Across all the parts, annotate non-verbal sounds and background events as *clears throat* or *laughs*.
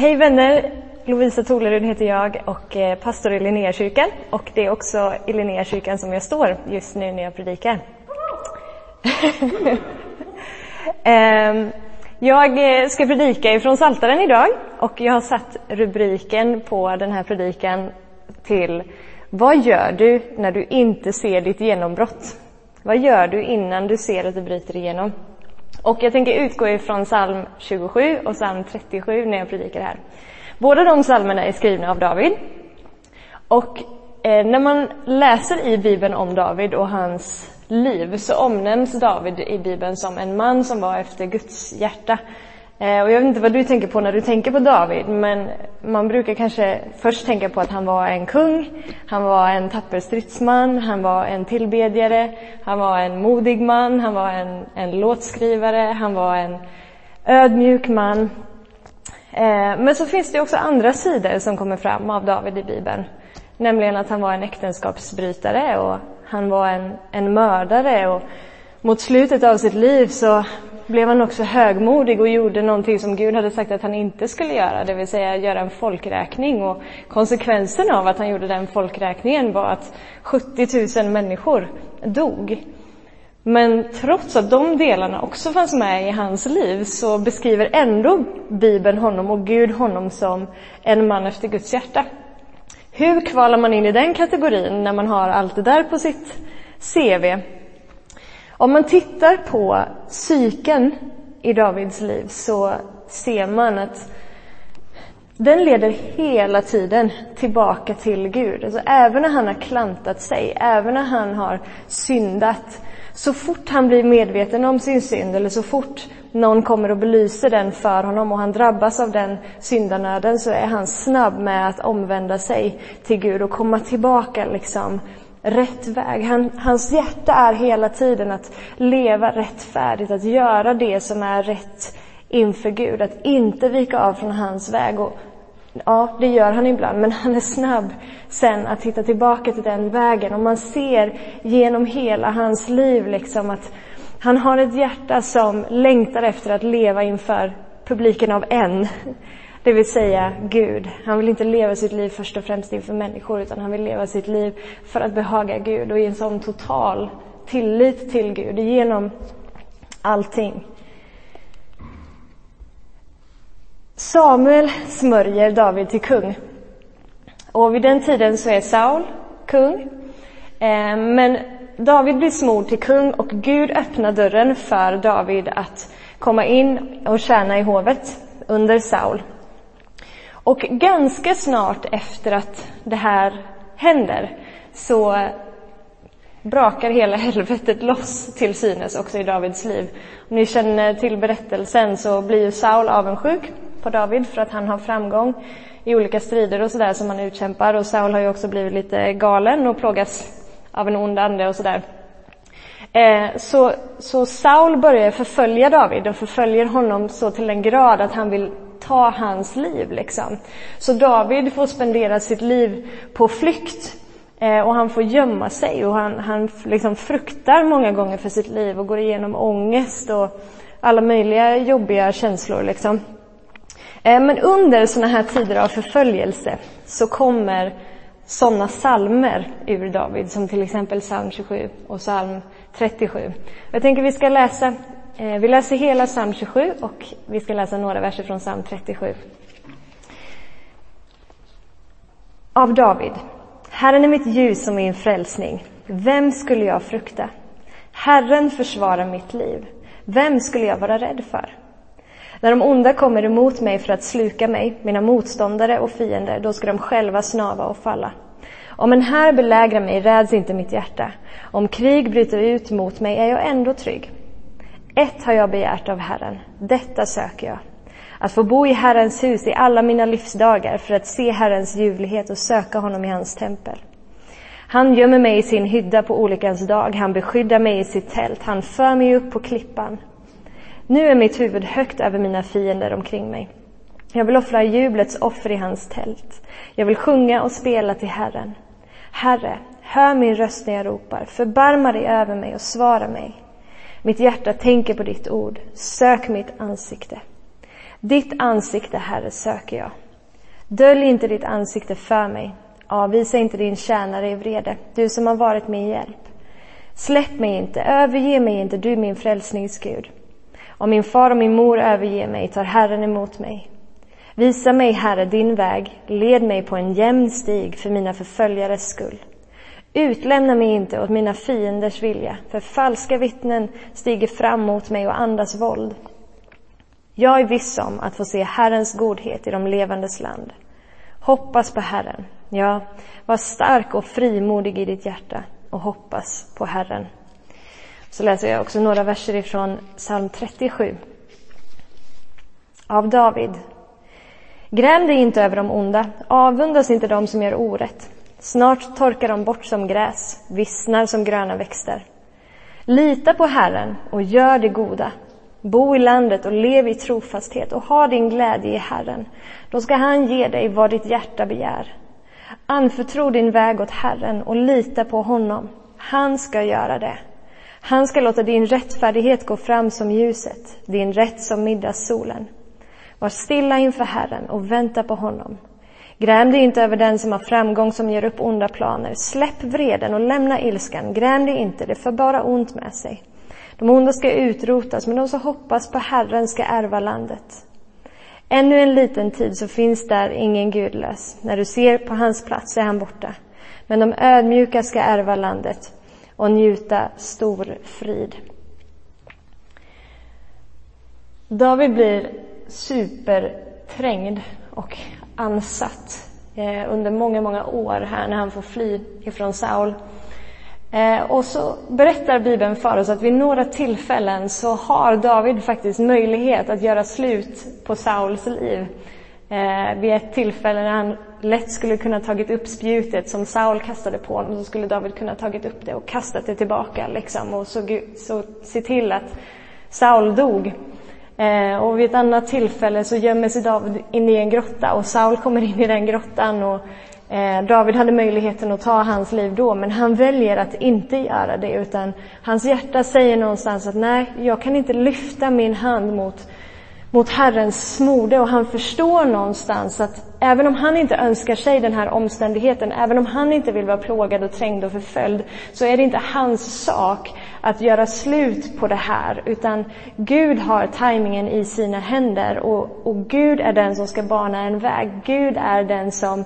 Hej vänner! Lovisa Tolerud heter jag och är pastor i Linnéakyrkan och det är också i Linnéakyrkan som jag står just nu när jag predikar. *laughs* Ehm, jag eh, ska predika ifrån Saltaren idag och jag har satt rubriken på den här predikan till Vad gör du när du inte ser ditt genombrott? Vad gör du innan du ser att du bryter igenom? Och jag tänker utgå ifrån psalm 27 och psalm 37 när jag predikar här. Båda de psalmerna är skrivna av David. Och eh, när man läser i Bibeln om David och hans liv så omnämns David i Bibeln som en man som var efter Guds hjärta. Eh, och jag vet inte vad du tänker på när du tänker på David, men man brukar kanske först tänka på att han var en kung, han var en tapper stridsman, han var en tillbedjare, han var en modig man, han var en, en låtskrivare, han var en ödmjuk man. Eh, men så finns det också andra sidor som kommer fram av David i Bibeln. Nämligen att han var en äktenskapsbrytare och han var en, en mördare och mot slutet av sitt liv så blev han också högmodig och gjorde någonting som Gud hade sagt att han inte skulle göra, det vill säga göra en folkräkning. Och konsekvensen av att han gjorde den folkräkningen var att 70 000 människor dog. Men trots att de delarna också fanns med i hans liv så beskriver ändå Bibeln honom och Gud honom som en man efter Guds hjärta. Hur kvalar man in i den kategorin när man har allt det där på sitt CV? Om man tittar på cykeln i Davids liv så ser man att den leder hela tiden tillbaka till Gud. Alltså även när han har klantat sig, även när han har syndat, så fort han blir medveten om sin synd eller så fort någon kommer och belyser den för honom och han drabbas av den syndanöden så är han snabb med att omvända sig till Gud och komma tillbaka liksom rätt väg. Han, hans hjärta är hela tiden att leva rättfärdigt, att göra det som är rätt inför Gud, att inte vika av från hans väg. Och, ja, det gör han ibland, men han är snabb sen att hitta tillbaka till den vägen. Och man ser genom hela hans liv liksom att han har ett hjärta som längtar efter att leva inför publiken av en. Det vill säga Gud. Han vill inte leva sitt liv först och främst inför människor utan han vill leva sitt liv för att behaga Gud och i en sån total tillit till Gud genom allting. Samuel smörjer David till kung. Och vid den tiden så är Saul kung. Eh, men David blir smord till kung och Gud öppnar dörren för David att komma in och tjäna i hovet under Saul. Och ganska snart efter att det här händer så brakar hela *laughs* helvetet loss till synes också i Davids liv. Om ni känner till berättelsen så blir ju Saul avundsjuk på David för att han har framgång i olika strider och sådär som han utkämpar och Saul har ju också blivit lite galen och plågas av en ond ande och sådär. Eh, så, så Saul börjar förfölja David och förföljer honom så till en grad att han vill ta hans liv. Liksom. Så David får spendera sitt liv på flykt eh, och han får gömma sig och han, han liksom fruktar många gånger för sitt liv och går igenom ångest och alla möjliga jobbiga känslor. Liksom. Eh, men under sådana här tider av förföljelse så kommer sådana salmer ur David som till exempel psalm 27 och psalm 37. Jag tänker vi ska läsa Eh, vi läser hela psalm 27 och vi ska läsa några verser från psalm 37. Av David. Herren är mitt ljus och min frälsning. Vem skulle jag frukta? Herren försvarar mitt liv. Vem skulle jag vara rädd för? När de onda kommer emot mig för att sluka mig, mina motståndare och fiender, då ska de själva snava och falla. Om en här belägrar mig räds inte mitt hjärta. Om krig bryter ut mot mig är jag ändå trygg. Ett har jag begärt av Herren, detta söker jag. Att få bo i Herrens hus i alla mina livsdagar för att se Herrens ljuvlighet och söka honom i hans tempel. Han gömmer mig i sin hydda på olyckans dag, han beskyddar mig i sitt tält, han för mig upp på klippan. Nu är mitt huvud högt över mina fiender omkring mig. Jag vill offra jublets offer i hans tält. Jag vill sjunga och spela till Herren. Herre, hör min röst när jag ropar, förbarma dig över mig och svara mig. Mitt hjärta tänker på ditt ord. Sök mitt ansikte. Ditt ansikte, Herre, söker jag. Dölj inte ditt ansikte för mig. Avvisa inte din tjänare i vrede, du som har varit min hjälp. Släpp mig inte, överge mig inte, du min frälsningsgud. Om min far och min mor överger mig tar Herren emot mig. Visa mig, Herre, din väg, led mig på en jämn stig för mina förföljares skull. Utlämna mig inte åt mina fienders vilja, för falska vittnen stiger fram mot mig och andas våld. Jag är viss om att få se Herrens godhet i de levandes land. Hoppas på Herren. Ja, var stark och frimodig i ditt hjärta och hoppas på Herren. Så läser jag också några verser ifrån psalm 37. Av David. Gräm dig inte över de onda, avundas inte de som gör orätt. Snart torkar de bort som gräs, vissnar som gröna växter. Lita på Herren och gör det goda. Bo i landet och lev i trofasthet och ha din glädje i Herren. Då ska han ge dig vad ditt hjärta begär. Anförtro din väg åt Herren och lita på honom. Han ska göra det. Han ska låta din rättfärdighet gå fram som ljuset, din rätt som middagssolen. Var stilla inför Herren och vänta på honom. Gräm dig inte över den som har framgång som ger upp onda planer. Släpp vreden och lämna ilskan. Gräm dig inte, det för bara ont med sig. De onda ska utrotas, men de som hoppas på Herren ska ärva landet. Ännu en liten tid så finns där ingen gudlös. När du ser på hans plats är han borta. Men de ödmjuka ska ärva landet och njuta stor frid. David blir superträngd och ansatt eh, under många, många år här när han får fly ifrån Saul. Eh, och så berättar Bibeln för oss att vid några tillfällen så har David faktiskt möjlighet att göra slut på Sauls liv. Eh, vid ett tillfälle när han lätt skulle kunna tagit upp spjutet som Saul kastade på honom så skulle David kunna tagit upp det och kastat det tillbaka liksom och så, så se till att Saul dog. Eh, och vid ett annat tillfälle så gömmer sig David in i en grotta och Saul kommer in i den grottan och eh, David hade möjligheten att ta hans liv då men han väljer att inte göra det utan hans hjärta säger någonstans att nej, jag kan inte lyfta min hand mot mot Herrens smorde. Och han förstår någonstans att även om han inte önskar sig den här omständigheten, även om han inte vill vara plågad och trängd och förföljd, så är det inte hans sak att göra slut på det här, utan Gud har tajmingen i sina händer och, och Gud är den som ska bana en väg. Gud är den som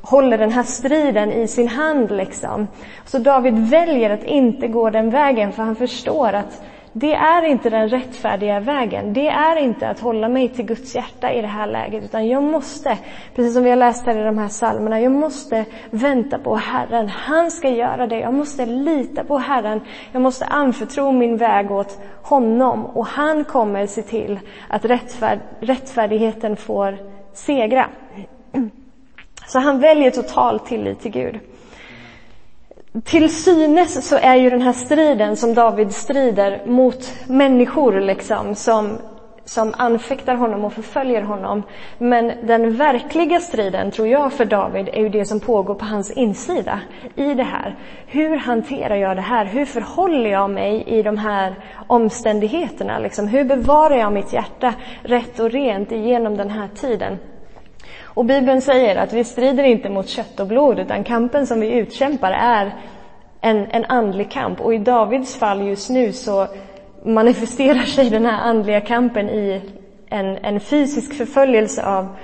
håller den här striden i sin hand liksom. Så David väljer att inte gå den vägen för han förstår att det är inte den rättfärdiga vägen. Det är inte att hålla mig till Guds hjärta i det här läget, utan jag måste, precis som vi har läst här i de här psalmerna, jag måste vänta på Herren. Han ska göra det. Jag måste lita på Herren. Jag måste anförtro min väg åt honom och han kommer se till att rättfärd, rättfärdigheten får segra. Så han väljer total tillit till Gud. Till synes så är ju den här striden som David strider mot människor liksom, som, som anfäktar honom och förföljer honom. Men den verkliga striden, tror jag, för David är ju det som pågår på hans insida i det här. Hur hanterar jag det här? Hur förhåller jag mig i de här omständigheterna? Liksom? Hur bevarar jag mitt hjärta rätt och rent genom den här tiden? Och Bibeln säger att vi strider inte mot kött och blod, utan kampen som vi utkämpar är en, en andlig kamp. Och i Davids fall just nu så manifesterar sig den här andliga kampen i en, en fysisk förföljelse av,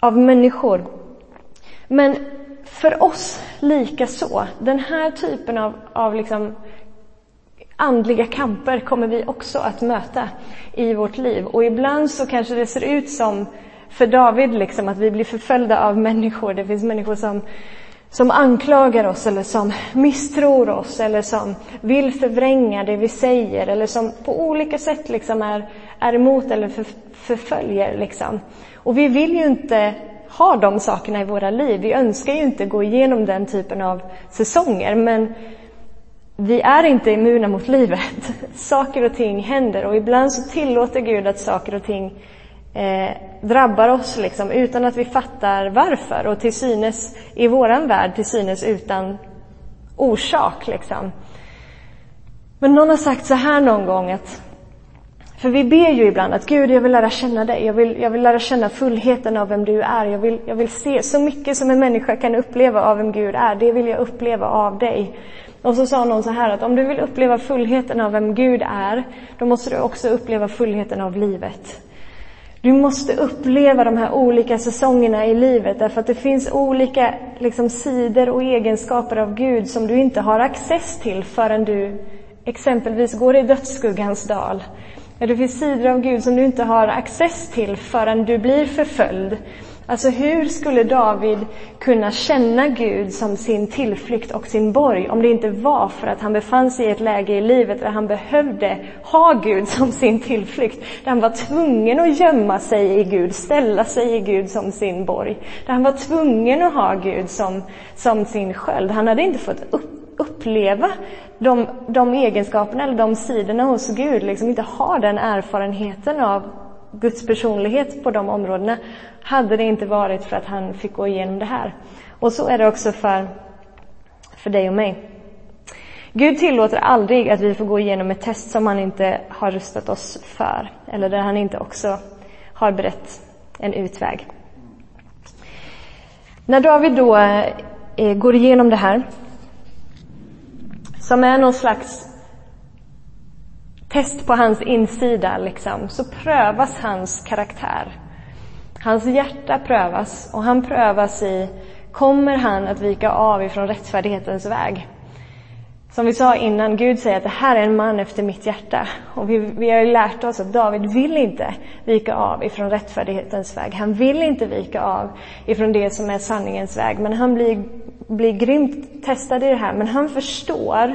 av människor. Men för oss lika så. Den här typen av, av liksom andliga kamper kommer vi också att möta i vårt liv. Och ibland så kanske det ser ut som för David liksom att vi blir förföljda av människor. Det finns människor som, som anklagar oss eller som misstror oss eller som vill förvränga det vi säger eller som på olika sätt liksom är, är emot eller för, förföljer. Liksom. Och vi vill ju inte ha de sakerna i våra liv. Vi önskar ju inte gå igenom den typen av säsonger men vi är inte immuna mot livet. *laughs* Saker och ting händer och ibland så tillåter Gud att saker och ting eh, drabbar oss liksom, utan att vi fattar varför och till synes i våran värld till synes utan orsak. Liksom. Men någon har sagt så här någon gång att För vi ber ju ibland att Gud, jag vill lära känna dig. Jag vill, jag vill lära känna fullheten av vem du är. Jag vill, jag vill se så mycket som en människa kan uppleva av vem Gud är. Det vill jag uppleva av dig. Och så sa någon så här att om du vill uppleva fullheten av vem Gud är, då måste du också uppleva fullheten av livet. Du måste uppleva de här olika säsongerna i livet därför att det finns olika liksom, sidor och egenskaper av Gud som du inte har access till förrän du exempelvis går i dödsskuggans dal. Det finns sidor av Gud som du inte har access till förrän du blir förföljd. Alltså hur skulle David kunna känna Gud som sin tillflykt och sin borg om det inte var för att han befann sig i ett läge i livet där han behövde ha Gud som sin tillflykt. Där han var tvungen att gömma sig i Gud, ställa sig i Gud som sin borg. Där han var tvungen att ha Gud som, som sin sköld. Han hade inte fått upp uppleva de, de egenskaperna eller de sidorna hos Gud, liksom inte ha den erfarenheten av Guds personlighet på de områdena, hade det inte varit för att han fick gå igenom det här. Och så är det också för, för dig och mig. Gud tillåter aldrig att vi får gå igenom ett test som han inte har rustat oss för, eller där han inte också har berett en utväg. När David då eh, går igenom det här som är någon slags test på hans insida, liksom, så prövas hans karaktär. Hans hjärta prövas och han prövas i, kommer han att vika av ifrån rättfärdighetens väg? Som vi sa innan, Gud säger att det här är en man efter mitt hjärta. Och vi, vi har ju lärt oss att David vill inte vika av ifrån rättfärdighetens väg. Han vill inte vika av ifrån det som är sanningens väg. Men han blir, blir grymt testad i det här. Men han förstår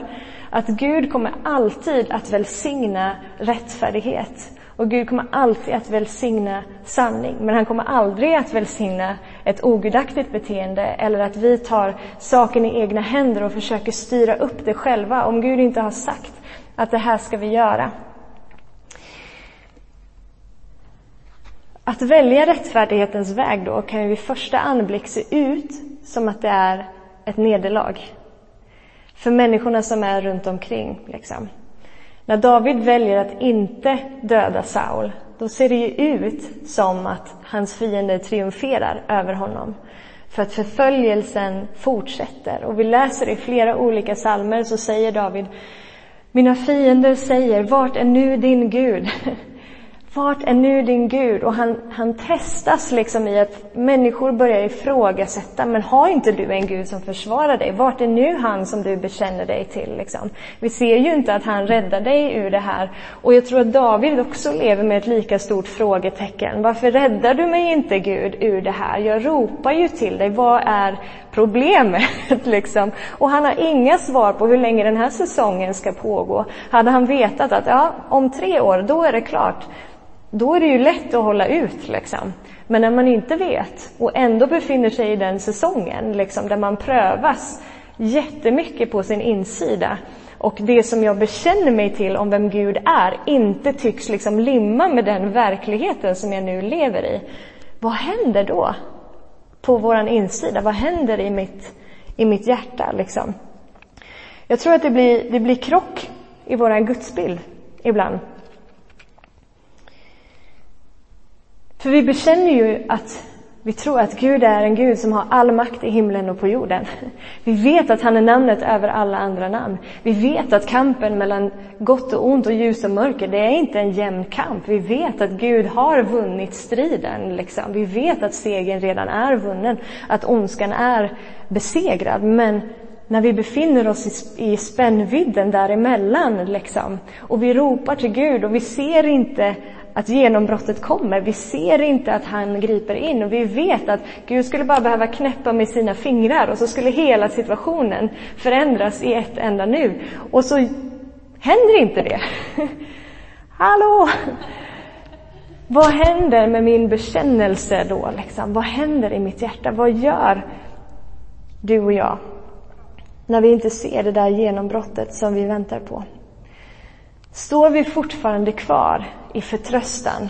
att Gud kommer alltid att välsigna rättfärdighet. Och Gud kommer alltid att välsigna sanning, men han kommer aldrig att välsigna ett ogudaktigt beteende eller att vi tar saken i egna händer och försöker styra upp det själva om Gud inte har sagt att det här ska vi göra. Att välja rättfärdighetens väg då kan ju vid första anblick se ut som att det är ett nederlag. För människorna som är runt omkring. Liksom. När David väljer att inte döda Saul, då ser det ju ut som att hans fiender triumferar över honom. För att förföljelsen fortsätter. Och vi läser i flera olika psalmer så säger David, mina fiender säger, vart är nu din Gud? *laughs* Vart är nu din Gud? Och han, han testas liksom i att människor börjar ifrågasätta, men har inte du en Gud som försvarar dig? Vart är nu han som du bekänner dig till? Liksom? Vi ser ju inte att han räddar dig ur det här. Och jag tror att David också lever med ett lika stort frågetecken. Varför räddar du mig inte Gud ur det här? Jag ropar ju till dig, vad är problemet? *laughs* liksom? Och han har inga svar på hur länge den här säsongen ska pågå. Hade han vetat att ja, om tre år, då är det klart då är det ju lätt att hålla ut. Liksom. Men när man inte vet och ändå befinner sig i den säsongen liksom, där man prövas jättemycket på sin insida och det som jag bekänner mig till om vem Gud är inte tycks liksom limma med den verkligheten som jag nu lever i. Vad händer då? På våran insida? Vad händer i mitt, i mitt hjärta? Liksom? Jag tror att det blir, det blir krock i våran gudsbild ibland. För vi bekänner ju att vi tror att Gud är en Gud som har all makt i himlen och på jorden. Vi vet att han är namnet över alla andra namn. Vi vet att kampen mellan gott och ont och ljus och mörker, det är inte en jämn kamp. Vi vet att Gud har vunnit striden. Liksom. Vi vet att segern redan är vunnen, att ondskan är besegrad. Men när vi befinner oss i, spännvidden däremellan liksom, och vi ropar till Gud och vi ser inte att genombrottet kommer. Vi ser inte att han griper in och vi vet att Gud skulle bara behöva knäppa med sina fingrar och så skulle hela situationen förändras i ett enda nu. Och så händer inte det. *laughs* Hallå! Vad händer med min bekännelse då? Liksom? Vad händer i mitt hjärta? Vad gör du och jag när vi inte ser det där genombrottet som vi väntar på? Står vi fortfarande kvar i förtröstan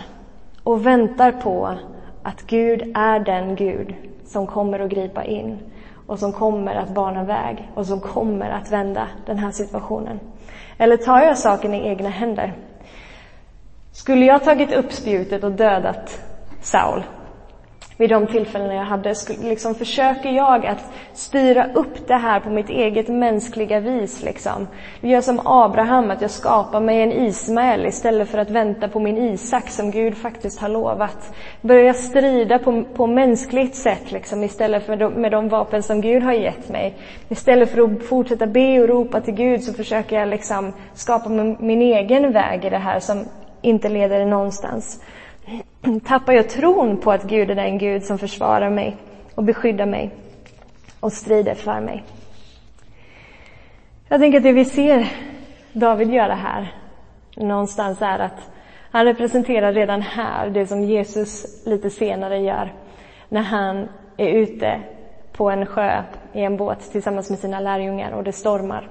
och väntar på att Gud är den Gud som kommer att gripa in och som kommer att bana väg och som kommer att vända den här situationen? Eller tar jag saken i egna händer? Skulle jag tagit upp spjutet och dödat Saul vid de tillfällen jag hade, liksom försöker jag att styra upp det här på mitt eget mänskliga vis. Liksom. Jag gör som Abraham, att jag skapar mig en Ismael istället för att vänta på min Isak som Gud faktiskt har lovat. Börjar strida på, på mänskligt sätt liksom, istället för de, med de vapen som Gud har gett mig. Istället för att fortsätta be och ropa till Gud så försöker jag liksom skapa min egen väg i det här som inte leder någonstans *clears throat* tappar jag tron på att Gud är den Gud som försvarar mig och beskyddar mig och strider för mig. Jag tänker att det vi ser David göra här någonstans är att han representerar redan här det som Jesus lite senare gör när han är ute på en sjö i en båt tillsammans med sina lärjungar och det stormar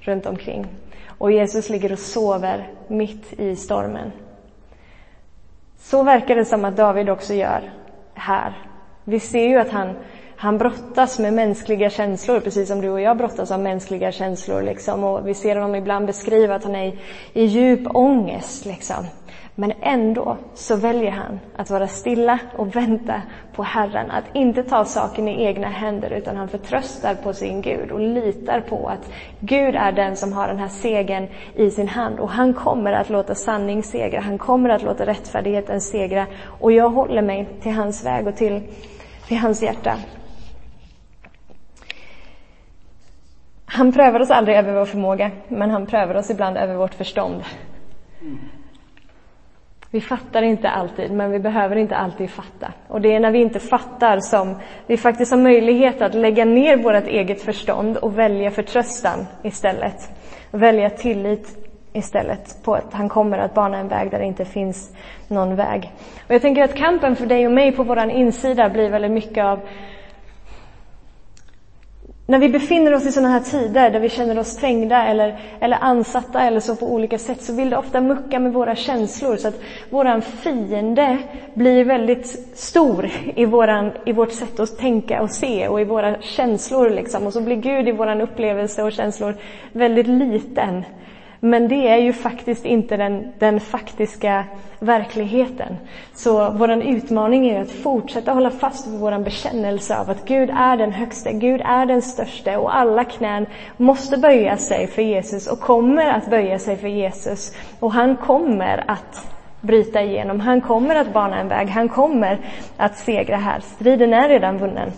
runt omkring. Och Jesus ligger och sover mitt i stormen så verkar det som att David också gör här. Vi ser ju att han, han brottas med mänskliga känslor, precis som du och jag brottas av mänskliga känslor. Liksom. Och vi ser honom ibland beskriva att han är i, i djup ångest. Liksom. Men ändå så väljer han att vara stilla och vänta på Herren. Att inte ta saken i egna händer utan han förtröstar på sin Gud och litar på att Gud är den som har den här segern i sin hand. Och han kommer att låta sanning segra. Han kommer att låta rättfärdigheten segra. Och jag håller mig till hans väg och till, till hans hjärta. Han prövar oss aldrig över vår förmåga, men han prövar oss ibland över vårt förstånd. Vi fattar inte alltid, men vi behöver inte alltid fatta. Och det är när vi inte fattar som vi faktiskt har möjlighet att lägga ner vårt eget förstånd och välja förtröstan istället. Välja tillit istället på att han kommer att bana en väg där det inte finns någon väg. Och jag tänker att kampen för dig och mig på våran insida blir väldigt mycket av när vi befinner oss i sådana här tider där vi känner oss trängda eller, eller ansatta eller så på olika sätt så vill det ofta mucka med våra känslor så att våran fiende blir väldigt stor i, våran, i vårt sätt att tänka och se och i våra känslor liksom. Och så blir Gud i våran upplevelse och känslor väldigt liten. Men det är ju faktiskt inte den, den faktiska verkligheten. Så vår utmaning är att fortsätta hålla fast vid vår bekännelse av att Gud är den högste, Gud är den största och alla knän måste böja sig för Jesus och kommer att böja sig för Jesus. Och han kommer att bryta igenom, han kommer att bana en väg, han kommer att segra här. Striden är redan vunnen.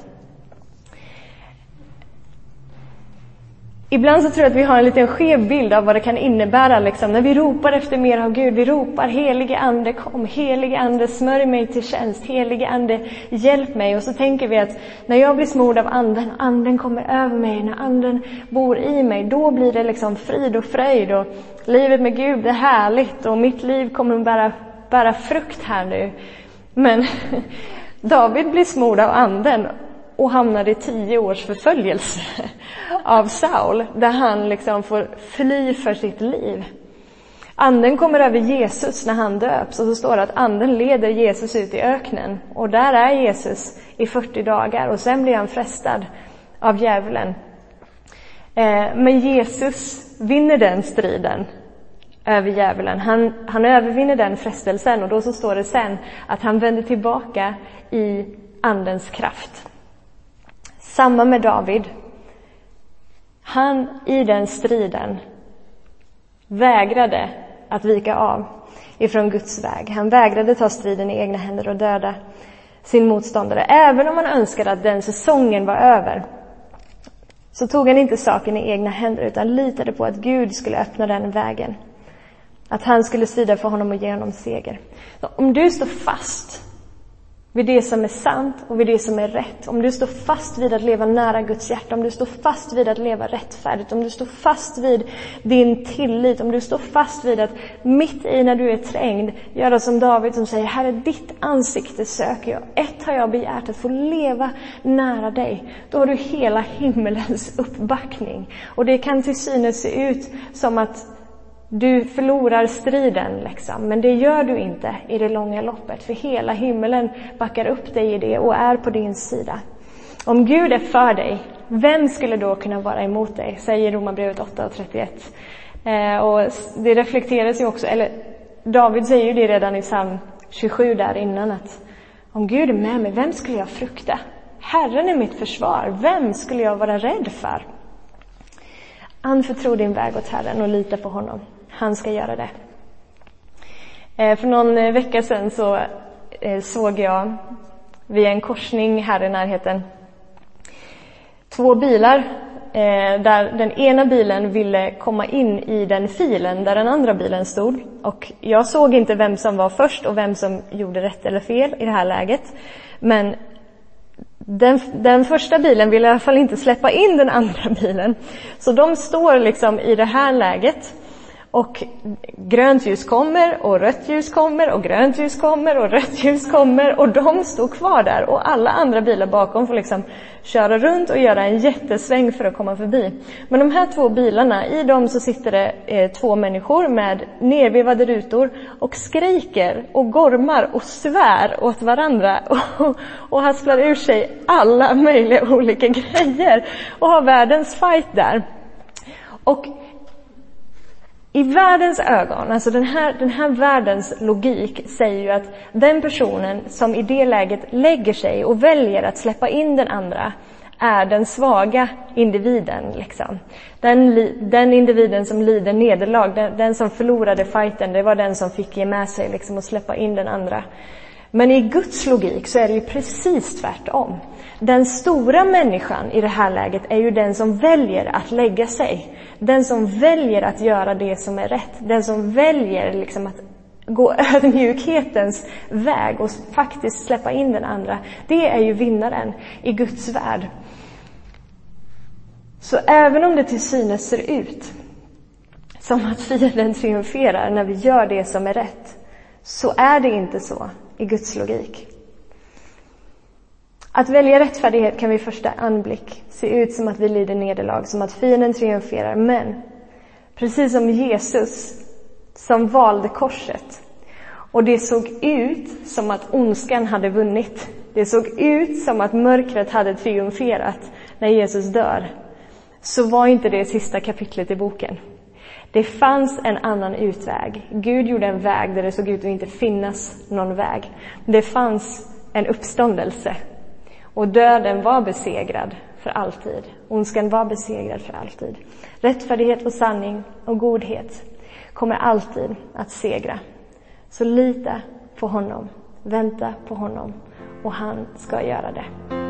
Ibland så tror jag att vi har en liten skev bild av vad det kan innebära liksom, när vi ropar efter mer av Gud. Vi ropar helige Ande kom, helige Ande smörj mig till tjänst, helige Ande hjälp mig. Och så tänker vi att när jag blir smord av Anden, Anden kommer över mig, när Anden bor i mig, då blir det liksom frid och fröjd och livet med Gud är härligt och mitt liv kommer att bära, bära frukt här nu. Men *laughs* David blir smord av Anden och hamnar i tio års förföljelse *laughs* av Saul, där han liksom får fly för sitt liv. Anden kommer över Jesus när han döps och så står det att anden leder Jesus ut i öknen och där är Jesus i 40 dagar och sen blir han frestad av djävulen. Eh, men Jesus vinner den striden över djävulen. Han, han övervinner den frestelsen och då så står det sen att han vänder tillbaka i andens kraft. Samma med David. Han i den striden vägrade att vika av ifrån Guds väg. Han vägrade ta striden i egna händer och döda sin motståndare. Även om han önskade att den säsongen var över så tog han inte saken i egna händer utan litade på att Gud skulle öppna den vägen. Att han skulle strida för honom och ge honom seger. Så om du står fast vid det som är sant och vid det som är rätt. Om du står fast vid att leva nära Guds hjärta, om du står fast vid att leva rättfärdigt, om du står fast vid din tillit, om du står fast vid att mitt i när du är trängd, göra som David som säger, Herre ditt ansikte söker jag. Ett har jag begärt, att få leva nära dig. Då har du hela himmelens uppbackning. Och det kan till synes se ut som att du förlorar striden, liksom. men det gör du inte i det långa loppet, för hela himmelen backar upp dig i det och är på din sida. Om Gud är för dig, vem skulle då kunna vara emot dig? Säger Romarbrevet 8 och 31. Eh, och det reflekteras ju också, eller David säger ju det redan i psalm 27 där innan att om Gud är med mig, vem skulle jag frukta? Herren är mitt försvar, vem skulle jag vara rädd för? Anförtro din väg åt Herren och lita på honom. Han ska göra det. Eh, för någon eh, vecka sedan så eh, såg jag vid en korsning här i närheten två bilar där den ena bilen ville komma in i den filen där den andra bilen stod. Och jag såg inte vem som var först och vem som gjorde rätt eller fel i det här läget. Men den, den, första bilen vill i alla fall inte släppa in den andra bilen. Så de står liksom i det här läget och grönt ljus kommer och rött ljus kommer och grönt ljus kommer och rött ljus kommer och de står kvar där och alla andra bilar bakom får liksom köra runt och göra en jättesväng för att komma förbi. Men de här två bilarna, i dem så sitter det eh, två människor med nedvevade rutor och skriker och gormar och svär åt varandra *laughs* och, och hasplar ur sig alla möjliga olika *laughs* grejer och har världens fight där. Och i världens ögon, alltså den här, den här världens logik säger ju att den personen som i det läget lägger sig och väljer att släppa in den andra är den svaga individen. Liksom. Den, den individen som lider nederlag, den, den, som förlorade fighten, det var den som fick ge med sig liksom, och släppa in den andra. Men i Guds logik så är det ju precis tvärtom. Den stora människan i det här läget är ju den som väljer att lägga sig. Den som väljer att göra det som är rätt. Den som väljer liksom att gå *laughs* ödmjukhetens väg och faktiskt släppa in den andra. Det är ju vinnaren i Guds värld. Så även om det till synes ser ut som att fienden triumferar när vi gör det som är rätt, så är det inte så i Guds logik. Att välja rättfärdighet kan vid första anblick se ut som att vi lider nederlag, som att fienden triumferar. Men precis som Jesus som valde korset och det såg ut som att ondskan hade vunnit. Det såg ut som att mörkret hade triumferat när Jesus dör. Så var inte det sista kapitlet i boken. Det fanns en annan utväg. Gud gjorde en väg där det såg ut att inte finnas någon väg. Det fanns en uppståndelse och döden var besegrad för alltid. Ondskan var besegrad för alltid. Rättfärdighet och sanning och godhet kommer alltid att segra. Så lita på honom, vänta på honom och han ska göra det.